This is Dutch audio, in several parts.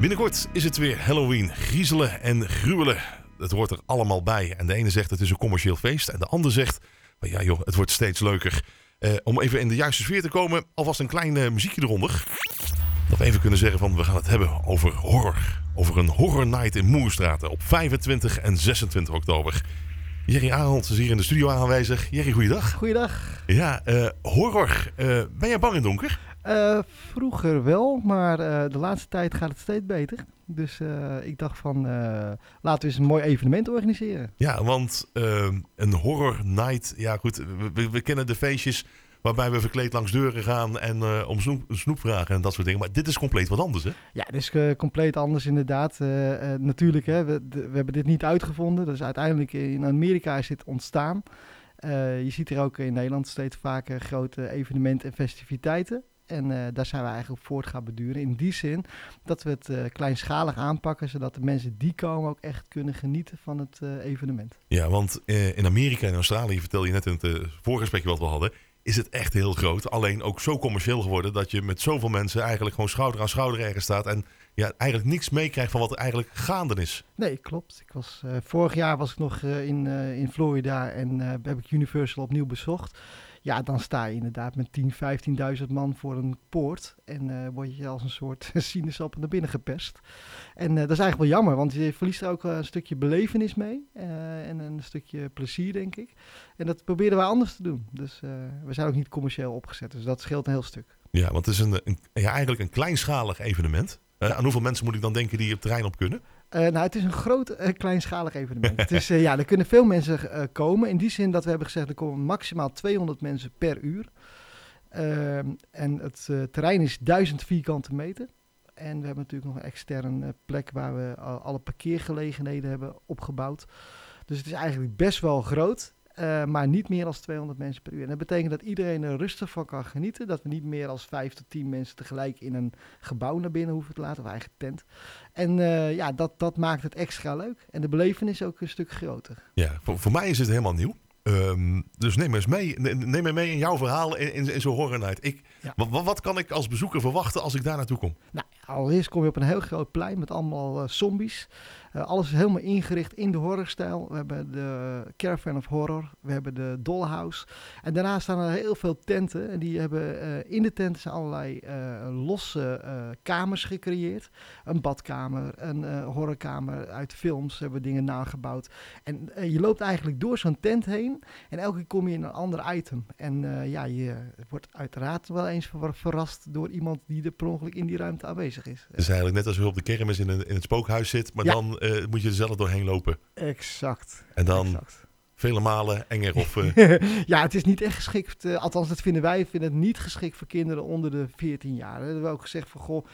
Binnenkort is het weer Halloween. Griezelen en gruwelen. Het hoort er allemaal bij. En de ene zegt het is een commercieel feest. En de ander zegt, "Maar ja joh, het wordt steeds leuker. Eh, om even in de juiste sfeer te komen, alvast een klein eh, muziekje eronder. Dat even kunnen zeggen van, we gaan het hebben over horror. Over een horror night in Moerstraten op 25 en 26 oktober. Jerry Arnold is hier in de studio aanwezig. Jerry, goeiedag. Goeiedag. Ja, eh, horror. Ben jij bang in donker? Eh, vroeger wel, maar eh, de laatste tijd gaat het steeds beter. Dus eh, ik dacht van, laten we eens een mooi evenement organiseren. Ja, want eh, een horror night. Ja, goed. We, kennen de feestjes waarbij we verkleed langs deuren gaan en om snoep, snoep vragen en dat soort dingen. Maar dit is compleet wat anders, hè? Ja, dit is compleet anders inderdaad. Natuurlijk, hè, we, de- we hebben dit niet uitgevonden. Dus uiteindelijk in Amerika is dit ontstaan. Je ziet hier ook in Nederland steeds vaker grote evenementen en festiviteiten. En eh, daar zijn we eigenlijk op voort gaan beduren. In die zin dat we het eh, kleinschalig aanpakken, zodat de mensen die komen ook echt kunnen genieten van het eh, evenement. Ja, want in Amerika en Australië, vertel je net in het voorgesprekje wat we hadden, is het echt heel groot. Alleen ook zo commercieel geworden dat je met zoveel mensen eigenlijk gewoon schouder aan schouder ergens staat en ja, eigenlijk niks meekrijgt van wat er eigenlijk gaande is. Nee, klopt. Ik was, vorig jaar was ik nog in, in Florida en heb ik Universal opnieuw bezocht. Ja, dan sta je inderdaad met 10, 15.000 man voor een poort. En eh, word je als een soort sinaasappel naar binnen gepest. En eh, dat is eigenlijk wel jammer, want je verliest er ook eh, een stukje belevenis mee. en een stukje plezier, denk ik. En dat proberen we anders te doen. Dus we zijn ook niet commercieel opgezet, dus dat scheelt een heel stuk. Ja, want het is een, een, ja, eigenlijk een kleinschalig evenement. Aan hoeveel mensen moet ik dan denken die het terrein op kunnen? Eh, nou, het is een groot eh, kleinschalig evenement. het is, eh, ja, er kunnen veel mensen komen. In die zin dat we hebben gezegd, er komen maximaal 200 mensen per uur. Ehm, en het terrein is 1000 vierkante meter. En we hebben natuurlijk nog een extern eh, plek waar we al- alle parkeergelegenheden hebben opgebouwd. Dus het is eigenlijk best wel groot. Eh, maar niet meer dan 200 mensen per uur. En dat betekent dat iedereen er rustig van kan genieten. Dat we niet meer als 5 tot 10 mensen tegelijk in een gebouw naar binnen hoeven te laten, of eigen tent. En eh, ja, dat, dat maakt het extra leuk. En de belevenis ook een stuk groter. Ja, voor, voor mij is het helemaal nieuw. Ehm, dus neem eens mee. Ne- Neem me mee in jouw verhaal in, in, in zo'n horror. Ik, Ja. wat, wat- wat kan ik als bezoeker verwachten als ik daar naartoe kom? Nou, allereerst kom je op een heel groot plein met allemaal eh, zombies. Eh, alles is helemaal ingericht in de horrorstijl. We hebben de Caravan of Horror, we hebben de Dollhouse. En daarnaast staan er heel veel tenten. En die hebben eh, in de tenten zijn allerlei eh, losse kamers gecreëerd. Een badkamer, een horrorkamer uit films hebben we dingen nagebouwd. En je loopt eigenlijk door zo'n tent heen. En elke keer kom je in een ander item. En ja, je wordt uiteraard wel eens ver- verrast door iemand die er per ongeluk in die ruimte aanwezig is. Het is eigenlijk net als je op de kermis in, een, in het spookhuis zit. Maar Ja. dan eh, moet je er zelf doorheen lopen. Exact. En dan exact. vele malen enger of... eh, ja, het is niet echt geschikt. eh, althans, dat vinden wij. vinden het niet geschikt voor kinderen onder de 14 jaar. We hebben ook gezegd van, goh,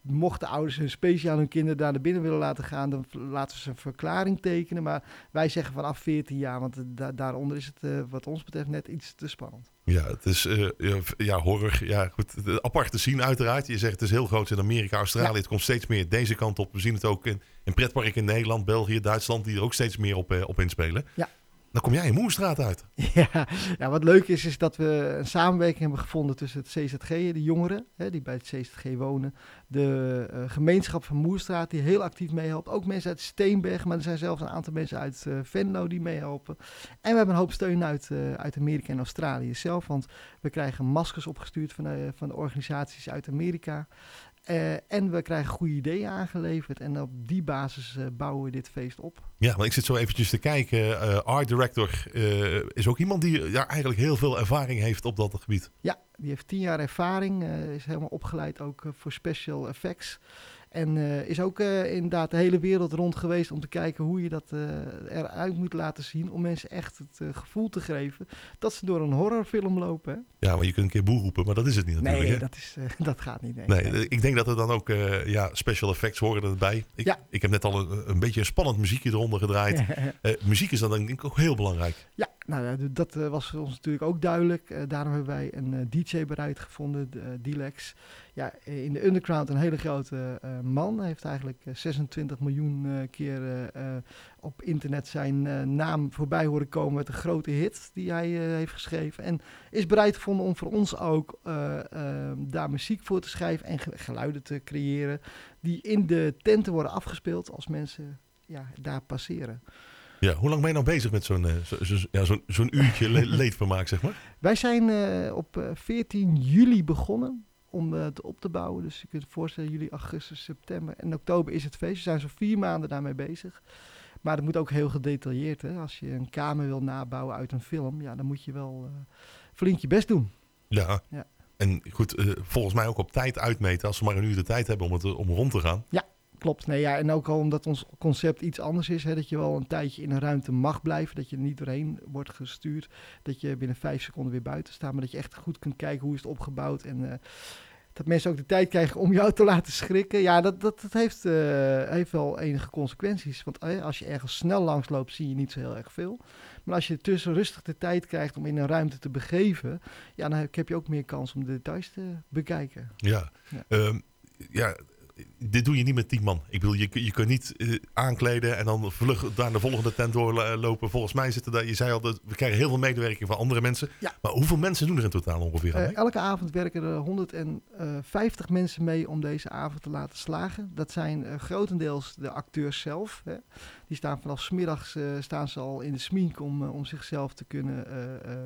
mochten ouders hun speciaal hun kinderen daar naar binnen willen laten gaan, dan laten we ze een verklaring tekenen. Maar wij zeggen vanaf 14 jaar, want da- daaronder is het wat ons betreft net iets te spannend. Ja, het is eh, ja, horror. Ja, goed. Apart te zien uiteraard. Je zegt het is heel groot in Amerika, Australië. Ja. Het komt steeds meer deze kant op. We zien het ook in, in pretparken in Nederland, België, Duitsland. Die er ook steeds meer op, eh, op inspelen. Ja. Dan kom jij in Moerstraat uit. Ja, ja, wat leuk is, is dat we een samenwerking hebben gevonden tussen het CZG, de jongeren hè, die bij het CZG wonen, de eh, gemeenschap van Moerstraat die heel actief meehelpt, ook mensen uit Steenberg, maar er zijn zelfs een aantal mensen uit eh, Venlo die meehelpen. En we hebben een hoop steun uit, eh, uit Amerika en Australië zelf, want we krijgen maskers opgestuurd van, van de organisaties uit Amerika. Eh, en we krijgen goede ideeën aangeleverd en op die basis eh, bouwen we dit feest op. Ja, want ik zit zo eventjes te kijken. Eh, art director is ook iemand die ja, eigenlijk heel veel ervaring heeft op dat gebied. Ja, die heeft tien jaar ervaring, is helemaal opgeleid ook voor special effects. En eh, is ook eh, inderdaad de hele wereld rond geweest om te kijken hoe je dat eh, eruit moet laten zien. Om mensen echt het gevoel te geven dat ze door een horrorfilm lopen. Hè? Ja, maar je kunt een keer boer roepen, maar dat is het niet natuurlijk. Nee, hè? dat, is, dat gaat niet. Nee, Nee, ik denk dat er dan ook ja, special effects horen erbij. Ik, Ja. ik heb net al een, een beetje een spannend muziekje eronder gedraaid. Muziek is dan denk ik ook heel belangrijk. Ja, nou dat eh, was ons natuurlijk ook duidelijk. Eh, daarom hebben wij een eh, DJ bereid gevonden, de, Dilex. Ja, in de underground een hele grote man. Hij heeft eigenlijk eh, 26 miljoen eh, keer op internet zijn naam voorbij horen komen met een grote hit die hij heeft geschreven. En is bereid gevonden om voor ons ook daar muziek voor te schrijven en ge- geluiden te creëren. Die in de tenten worden afgespeeld als mensen ja, daar passeren. Ja, hoe lang ben je nou bezig met zo'n eh, zo, zo- ja, zo'n zo'n uurtje le leedvermaak, zeg maar? Wij zijn eh, op eh, 14 juli begonnen om eh, het op te bouwen. Dus je kunt je voorstellen, juli, augustus, september en oktober is het feest. We zijn zo'n vier maanden daarmee bezig. Maar het moet ook heel gedetailleerd. Hè? Als je een kamer wil nabouwen uit een film, ja, dan moet je wel eh flink je best doen. Ja. Ja. En goed, eh, volgens mij ook op tijd uitmeten. Als ze maar een uur de tijd hebben om, het, eh, om rond te gaan. Klopt. Nee, ja, en ook al omdat ons concept iets anders is. Hè, dat je wel een tijdje in een ruimte mag blijven. Dat je er niet doorheen wordt gestuurd. Dat je binnen vijf seconden weer buiten staat. Maar dat je echt goed kunt kijken hoe is het opgebouwd. En eh, dat mensen ook de tijd krijgen om jou te laten schrikken. Ja, dat, dat, dat heeft, eh, heeft wel enige consequenties. Want eh, als je ergens snel langs loopt, zie je niet zo heel erg veel. Maar als je tussen rustig de tijd krijgt om in een ruimte te begeven. Ja, dan heb je ook meer kans om de details te bekijken. Ja. Ja. Ehm, ja, dit doe je niet met tien man. Ik bedoel, je, je kunt niet eh, aankleden en dan vlug naar de volgende tent doorlopen. Volgens mij zitten daar, je zei al, dat we krijgen heel veel medewerking van andere mensen. Ja. Maar hoeveel mensen doen er in totaal ongeveer aan? Eh, elke avond werken er 150 mensen mee om deze avond te laten slagen. Dat zijn eh, grotendeels de acteurs zelf. Hè. Die staan vanaf 's middags eh, staan ze al in de smink om, om zichzelf te kunnen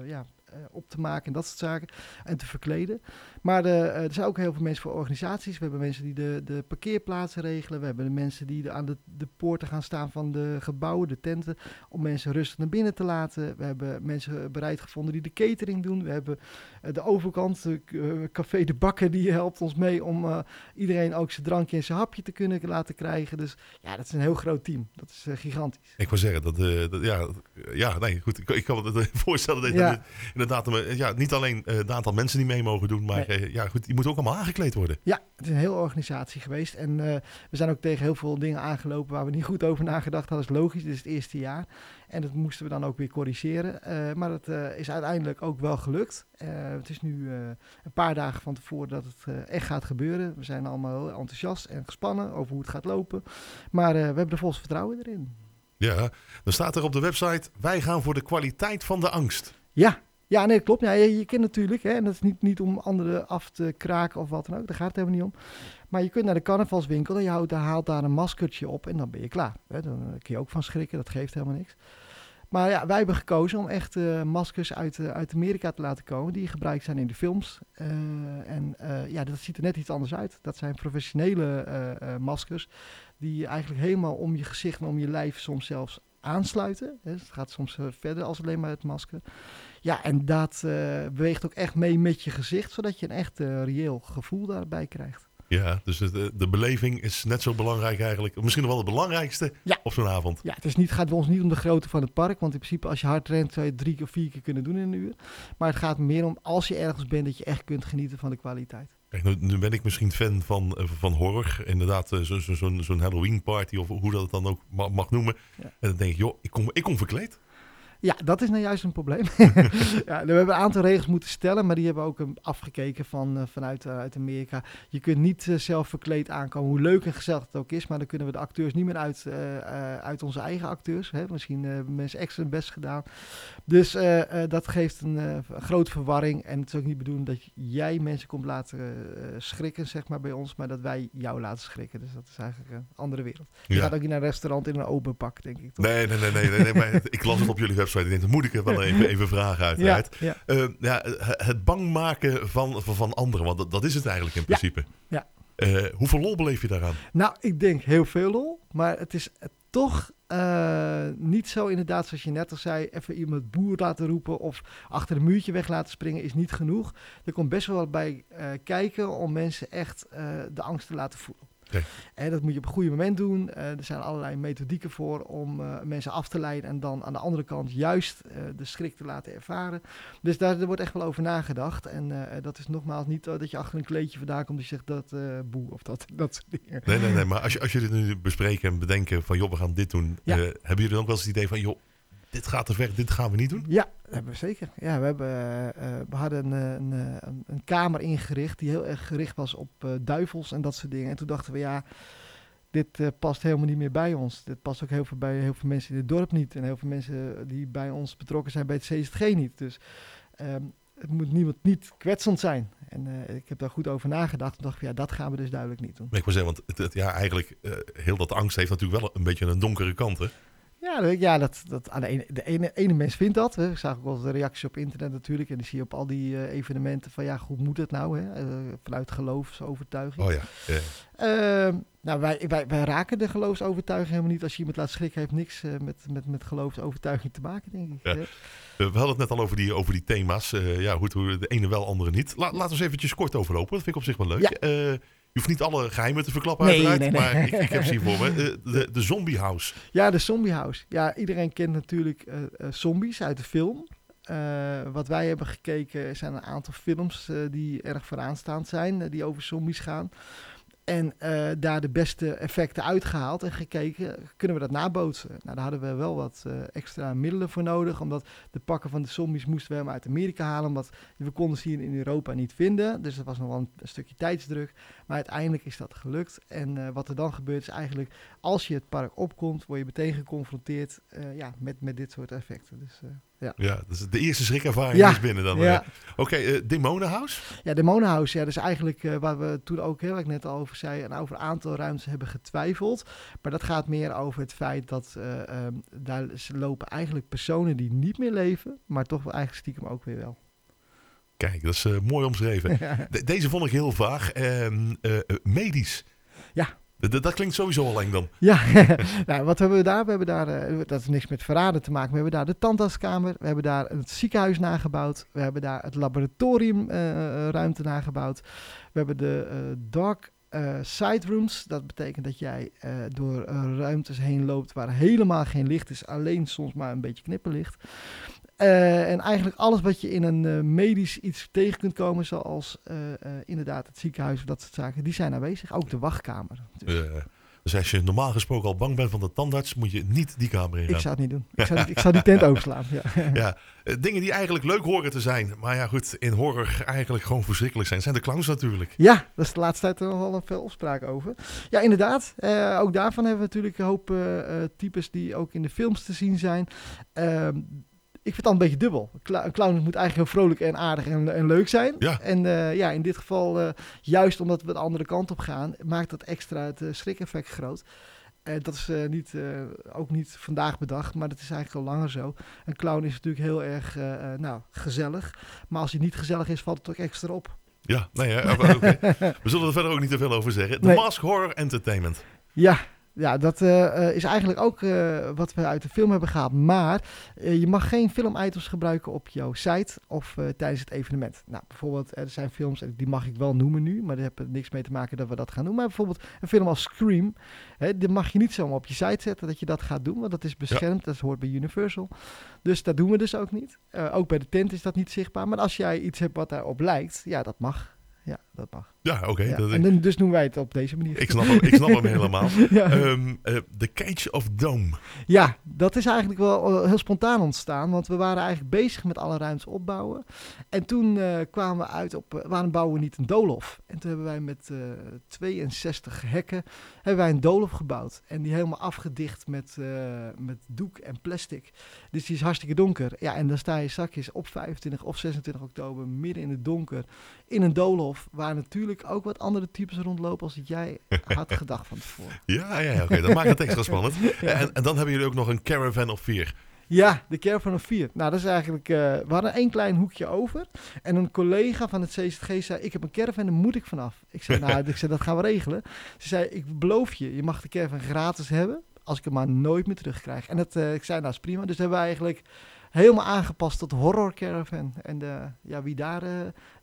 ja, op te maken en dat soort zaken. En te verkleden. Maar eh, eh, er zijn ook heel veel mensen voor organisaties. We hebben mensen die de, de parkeerplaatsen regelen. We hebben de mensen die de, aan de, de poorten gaan staan van de gebouwen, de tenten. Om mensen rustig naar binnen te laten. We hebben mensen bereid gevonden die de catering doen. We hebben eh, de overkant, de eh, Café de Bakker, die helpt ons mee om eh, iedereen ook zijn drankje en zijn hapje te kunnen laten krijgen. Dus ja, dat is een heel groot team. Dat is eh, gigantisch. Ik wou zeggen, dat, eh, dat, ja, ja, nee, goed. Ik, ik kan me dat voorstellen dat Ja. dat inderdaad ja, niet alleen eh, het aantal mensen die mee mogen doen, maar eh, ja, goed, die moeten ook allemaal aangekleed worden. Ja, het is een hele organisatie geweest. En eh, we zijn ook tegen heel veel dingen aangelopen waar we niet goed over nagedacht hadden. Dat is logisch, dit is het eerste jaar. En dat moesten we dan ook weer corrigeren. Maar het eh, is uiteindelijk ook wel gelukt. Het is nu een paar dagen van tevoren dat het echt gaat gebeuren. We zijn allemaal heel enthousiast en gespannen over hoe het gaat lopen. Maar we hebben er volgens vertrouwen erin. Ja, dan staat er op de website, wij gaan voor de kwaliteit van de angst. Ja, ja nee, klopt. Ja, je, je kunt natuurlijk, hè, en dat is niet, niet om anderen af te kraken of wat dan ook, daar gaat het helemaal niet om. Maar je kunt naar de carnavalswinkel en je houdt, haalt daar een maskertje op en dan ben je klaar. Hè. Dan eh, kun je ook van schrikken, dat geeft helemaal niks. Maar ja, wij hebben gekozen om echt eh, maskers uit, eh, uit Amerika te laten komen, die gebruikt zijn in de films. En ja, dat ziet er net iets anders uit. Dat zijn professionele maskers, die eigenlijk helemaal om je gezicht en om je lijf soms zelfs aansluiten. Hè. Het gaat soms verder als alleen maar het masker. Ja, en dat eh, beweegt ook echt mee met je gezicht, zodat je een echt eh, reëel gevoel daarbij krijgt. Ja, dus het, eh, de beleving is net zo belangrijk eigenlijk. Misschien wel het belangrijkste Ja. op zo'n avond. Ja, het is niet, gaat bij ons niet om de grootte van het park, want in principe als je hard rent zou je drie of vier keer kunnen doen in een uur. Maar het gaat meer om als je ergens bent dat je echt kunt genieten van de kwaliteit. Kijk, nu, nu ben ik misschien fan van, van horror. Inderdaad, eh, zo- zo- zo'n zo'n Halloween party of hoe dat het dan ook ma- mag noemen. Ja. En dan denk ik, joh, ik kom, ik kom verkleed. Ja, dat is nou juist een probleem. ja, we hebben een aantal regels moeten stellen, maar die hebben we ook um, afgekeken van, uh, vanuit uh, uit Amerika. Je kunt niet uh, zelf verkleed aankomen, hoe leuk en gezellig het ook is, maar dan kunnen we de acteurs niet meer uit, uit onze eigen acteurs. Hè? Misschien hebben mensen extra hun best gedaan. Dus dat geeft een, grote verwarring en het is ook niet bedoeld dat jij mensen komt laten schrikken, zeg maar, bij ons, maar dat wij jou laten schrikken. Dus dat is eigenlijk een andere wereld. Je ja. gaat ook niet naar een restaurant in een open pak, denk ik. Toch? Nee, nee, nee, nee, nee, nee maar ik las het op jullie website. Ik denk, dat moet ik er wel even, even vragen uiteraard. Ja, ja. Uh, ja, het bang maken van, van, anderen, want dat, dat, is het eigenlijk in principe. Ja. Uh, hoeveel lol beleef je daaraan? Nou, ik denk heel veel lol, maar het is toch uh, niet zo inderdaad zoals je net al zei, even iemand boer laten roepen of achter een muurtje weg laten springen is niet genoeg. Er komt best wel wat bij kijken om mensen echt de angst te laten voelen. En dat moet je op een goede moment doen. Uh, er zijn allerlei methodieken voor om uh, mensen af te leiden en dan aan de andere kant juist de schrik te laten ervaren. Dus daar, daar wordt echt wel over nagedacht. En eh, dat is nogmaals niet dat je achter een kleedje vandaan komt en zegt dat eh, boe of dat, dat soort dingen. Nee, nee, nee. Maar als, je, als jullie nu bespreken en bedenken van joh, we gaan dit doen. Ja. hebben jullie dan ook wel eens het idee van joh, dit gaat te ver, dit gaan we niet doen? Ja, dat hebben we zeker. Ja, we, hebben, eh, we hadden een, een, een, een kamer ingericht die heel erg gericht was op uh, duivels en dat soort dingen. En toen dachten we, ja, dit uh, past helemaal niet meer bij ons. Dit past ook heel veel bij heel veel mensen in het dorp niet. En heel veel mensen die bij ons betrokken zijn bij het CSG niet. Dus um, het moet niemand niet kwetsend zijn. En uh, ik heb daar goed over nagedacht. En dacht van ja, dat gaan we dus duidelijk niet doen. Ik wil zeggen, want het, het, ja, eigenlijk uh, heel dat angst heeft natuurlijk wel een beetje een donkere kant. Hè? Ja, dat, ja dat, dat, aan de, ene, de ene, ene mens vindt dat. Hè. Ik zag ook wel de reacties op internet natuurlijk. En die zie je op al die uh, evenementen van ja, hoe moet het nou? Hè? Uh, vanuit geloofsovertuiging. Oh ja. Yeah. Uh, nou, wij, wij, wij raken de geloofsovertuiging helemaal niet. Als je iemand laat schrikken, heeft niks uh, met, met, met geloofsovertuiging te maken, denk ik. Ja. We hadden het net al over die, over die thema's. ja, hoe, hoe de ene wel, andere niet. La, laten we eens eventjes kort overlopen. Dat vind ik op zich wel leuk. Ja. Je hoeft niet alle geheimen te verklappen nee, uiteraard, nee, nee. maar ik, ik, heb ze hier voor me. De, de, de Zombie House. Ja, de Zombie House. Ja, iedereen kent natuurlijk uh, uh, zombies uit de film. Uh, wat wij hebben gekeken zijn een aantal films die erg vooraanstaand zijn, die over zombies gaan. En uh, daar de beste effecten uitgehaald en gekeken, kunnen we dat nabootsen? Nou, daar hadden we wel wat uh, extra middelen voor nodig, omdat de pakken van de zombies moesten we helemaal uit Amerika halen, omdat we konden ze hier in Europa niet vinden. Dus dat was nog wel een, stukje tijdsdruk. Maar uiteindelijk is dat gelukt. En uh, wat er dan gebeurt is eigenlijk, als je het park opkomt, word je meteen geconfronteerd ja, met, met dit soort effecten. Dus, ja. ja, dus de eerste schrikervaring ja. is binnen dan. Ja. Oké, okay, uh, Demonenhouse? Ja, Demonenhouse, ja, dat is eigenlijk uh, waar we toen ook, heel wat ik net al over zei, en over een aantal ruimtes hebben getwijfeld. Maar dat gaat meer over het feit dat uh, um, daar lopen eigenlijk personen die niet meer leven, maar toch wel eigenlijk stiekem ook weer wel. Kijk, dat is mooi omschreven. De deze vond ik heel vaag. Uh, medisch. Ja, dat, dat, klinkt sowieso al eng dan. Ja, nou, wat hebben we daar? We hebben daar, uh, dat heeft niks met verraden te maken. We hebben daar de tandartskamer, we hebben daar het ziekenhuis nagebouwd, we hebben daar het laboratoriumruimte uh, nagebouwd, we hebben de uh, dark side rooms. Dat betekent dat jij door ruimtes heen loopt waar helemaal geen licht is, alleen soms maar een beetje knipperlicht. Uh, en eigenlijk alles wat je in een uh, medisch iets tegen kunt komen, zoals uh, inderdaad het ziekenhuis of dat soort zaken, die zijn aanwezig. Ook de wachtkamer. Dus. dus als je normaal gesproken al bang bent van de tandarts, moet je niet die kamer in gaan. Ik zou het niet doen. Ik zou, ik zou die tent overslaan. Ja. ja, dingen die eigenlijk leuk horen te zijn, maar ja goed, in horror eigenlijk gewoon verschrikkelijk zijn, zijn de clowns natuurlijk. Ja, dat is de laatste tijd nog wel een veel opspraak over. Ja, inderdaad. ook daarvan hebben we natuurlijk een hoop types die ook in de films te zien zijn. Ik vind het al een beetje dubbel. Een clown moet eigenlijk heel vrolijk en aardig en, en leuk zijn. Ja. En uh, ja, in dit geval, uh, juist omdat we de andere kant op gaan, maakt dat extra het uh, schrik-effect groot. En dat is niet, ook niet vandaag bedacht, maar dat is eigenlijk al langer zo. Een clown is natuurlijk heel erg nou, gezellig. Maar als hij niet gezellig is, valt het ook extra op. Ja, nee, ja, okay. we zullen er verder ook niet te veel over zeggen. De nee. Mask Horror Entertainment. Ja, ja, dat uh, is eigenlijk ook uh, wat we uit de film hebben gehaald. Maar uh, je mag geen filmitems gebruiken op jouw site of tijdens het evenement. Nou, bijvoorbeeld, er zijn films, die mag ik wel noemen nu, maar daar heeft niks mee te maken dat we dat gaan doen. Maar bijvoorbeeld een film als Scream, hè, die mag je niet zomaar op je site zetten dat je dat gaat doen, want dat is beschermd, ja. dat hoort bij Universal. Dus dat doen we dus ook niet. ook bij de tent is dat niet zichtbaar. Maar als jij iets hebt wat daarop lijkt, ja, dat mag. Ja, dat mag. Ja, oké. Okay, ja, en dus doen wij het op deze manier. Ik snap hem, ik snap hem helemaal. ja. um, uh, The Cage of Dome. Ja, dat is eigenlijk wel uh, heel spontaan ontstaan. Want we waren eigenlijk bezig met alle ruimtes opbouwen. En toen uh, kwamen we uit op, waarom bouwen we niet een doolhof? En toen hebben wij met 62 hekken hebben wij een doolhof gebouwd. En die helemaal afgedicht met, met doek en plastic. Dus die is hartstikke donker. Ja, en dan sta je zakjes op 25 of 26 oktober midden in het donker in een doolhof. Waar natuurlijk ook wat andere types rondlopen als jij had gedacht van tevoren. Ja, ja, oké. Okay. Dat maakt het extra spannend. ja. en, en dan hebben jullie ook nog een caravan of vier. Ja, de Caravan of 4. Nou, dat is eigenlijk... Uh, we hadden één klein hoekje over. En een collega van het CZG zei... Ik heb een caravan, daar moet ik vanaf. Ik zei, nou, ik zei, dat gaan we regelen. Ze zei, ik beloof je, je mag de caravan gratis hebben... als ik hem maar nooit meer terugkrijg. En dat, uh, ik zei, nou, is prima. Dus hebben we eigenlijk helemaal aangepast tot horror caravan. En de, ja, wie daar uh,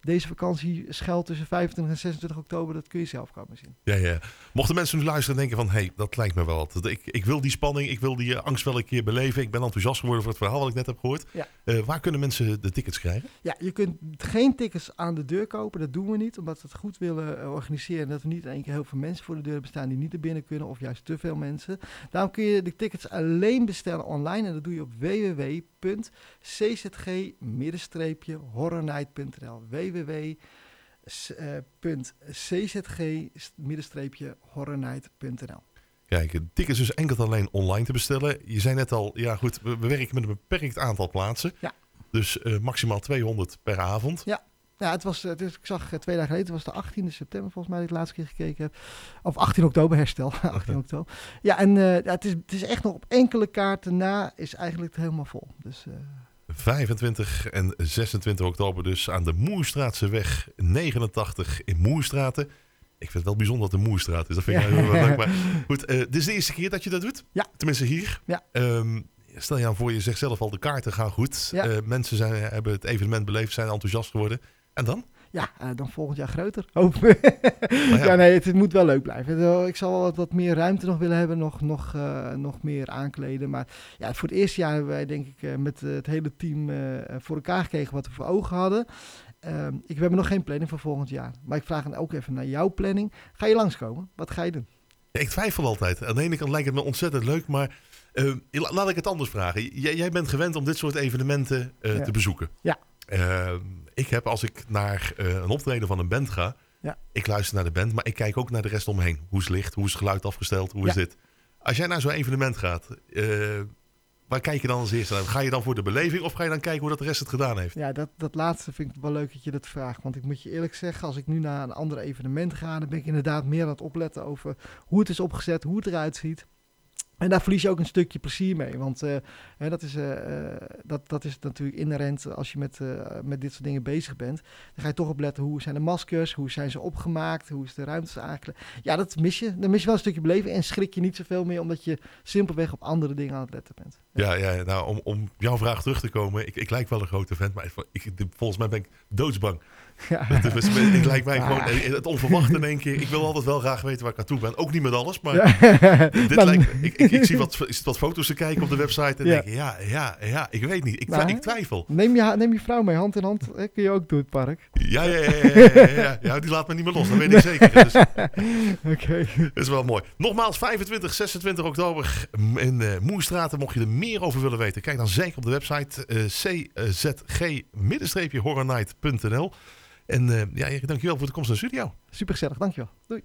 deze vakantie schuilt tussen 25 en 26 oktober, dat kun je zelf komen zien. Ja, ja. Mochten mensen nu luisteren en denken van... hé, hey, dat lijkt me wel wat. Ik, ik wil die spanning, ik wil die uh, angst wel een keer beleven. Ik ben enthousiast geworden voor het verhaal wat ik net heb gehoord. Ja. Uh, waar kunnen mensen de tickets krijgen? Ja, je kunt geen tickets aan de deur kopen. Dat doen we niet, omdat we het goed willen uh, organiseren. Dat we niet in één keer heel veel mensen voor de deur bestaan die niet er binnen kunnen. Of juist te veel mensen. Daarom kun je de tickets alleen bestellen online. En dat doe je op www.czg-horrornight.nl www www.czg-horrornight.nl Kijk, tickets dus enkel alleen online te bestellen. Je zei net al, ja goed, we, we werken met een beperkt aantal plaatsen. Ja. Dus uh, maximaal 200 per avond. Ja. Ja, het was, het is, ik zag twee dagen geleden, het was de 18e september volgens mij dat ik de laatste keer gekeken heb. Of 18 oktober, herstel. 18 oktober. Ja, en uh, ja, het, is, het is echt nog op enkele kaarten na, is eigenlijk het helemaal vol. Dus... Uh, 25 en 26 oktober dus aan de Moerstraatsche weg 89 in Moerstraten. Ik vind het wel bijzonder dat de Moerstraat is. Dat vind ik ja. heel leuk. Maar goed, uh, dit is de eerste keer dat je dat doet. Ja. Tenminste hier. Ja. Um, stel je aan voor, je zegt zelf al, de kaarten gaan goed. Ja. Uh, mensen zijn, hebben het evenement beleefd, zijn enthousiast geworden. En dan? Ja, uh, dan volgend jaar groter. Hopen. ja. ja. nee, het, het, moet wel leuk blijven. Ik zal wat, wat meer ruimte nog willen hebben, nog, nog, uh, nog meer aankleden. Maar ja, voor het eerste jaar hebben wij denk ik uh, met het hele team voor elkaar gekregen wat we voor ogen hadden. Ehm, ik hebben nog geen planning voor volgend jaar. Maar ik vraag dan ook even naar jouw planning. Ga je langskomen? Wat ga je doen? Ja, ik twijfel altijd. Aan de ene kant lijkt het me ontzettend leuk, maar laat ik het anders vragen. J jij bent gewend om dit soort evenementen ja. te bezoeken. Ja. Uh, ik heb als ik naar uh, een optreden van een band ga, ja. ik luister naar de band, maar ik kijk ook naar de rest omheen. Hoe is het licht? Hoe is het geluid afgesteld? Hoe ja. is dit? Als jij naar zo'n evenement gaat, uh, waar kijk je dan als eerste naar? Ga je dan voor de beleving of ga je dan kijken hoe dat de rest het gedaan heeft? Ja, dat, dat laatste vind ik wel leuk dat je dat vraagt. Want ik moet je eerlijk zeggen, als ik nu naar een ander evenement ga, dan ben ik inderdaad meer aan het opletten over hoe het is opgezet, hoe het eruit ziet. En daar verlies je ook een stukje plezier mee. Want uh, hè, dat, is, uh, dat, dat is natuurlijk inherent als je met, met dit soort dingen bezig bent. Dan ga je toch opletten hoe zijn de maskers, hoe zijn ze opgemaakt, hoe is de ruimte. Ja, dat mis je. Dan mis je wel een stukje beleving en schrik je niet zoveel meer omdat je simpelweg op andere dingen aan het letten bent. Ja, ja, ja nou om, om jouw vraag terug te komen. Ik, ik lijk wel een grote vent, maar ik, volgens mij ben ik doodsbang. Ja. Het, is, het lijkt mij gewoon het onverwachte in één keer. Ik wil altijd wel graag weten waar ik aan toe ben. Ook niet met alles, maar ja. dit Dan, lijkt, ik, ik, ik, zie wat, wat foto's te kijken op de website en Ja. denk ja, ja, ja, ik weet niet. Ik, Nou, ik twijfel. Neem je, neem je vrouw mee, hand in hand. Hè, kun je ook doen het park. Ja, ja, ja, ja, ja, ja, ja, die laat me niet meer los, dat weet ik zeker. Dus, Oké. dat is wel mooi. Nogmaals, 25, 26 oktober in uh, Moerstraten. Mocht je er meer over willen weten, kijk dan zeker op de website uh, czg-horrornight.nl. En uh, ja, Erik, dankjewel voor de komst naar de studio. Super gezellig, dankjewel. Doei.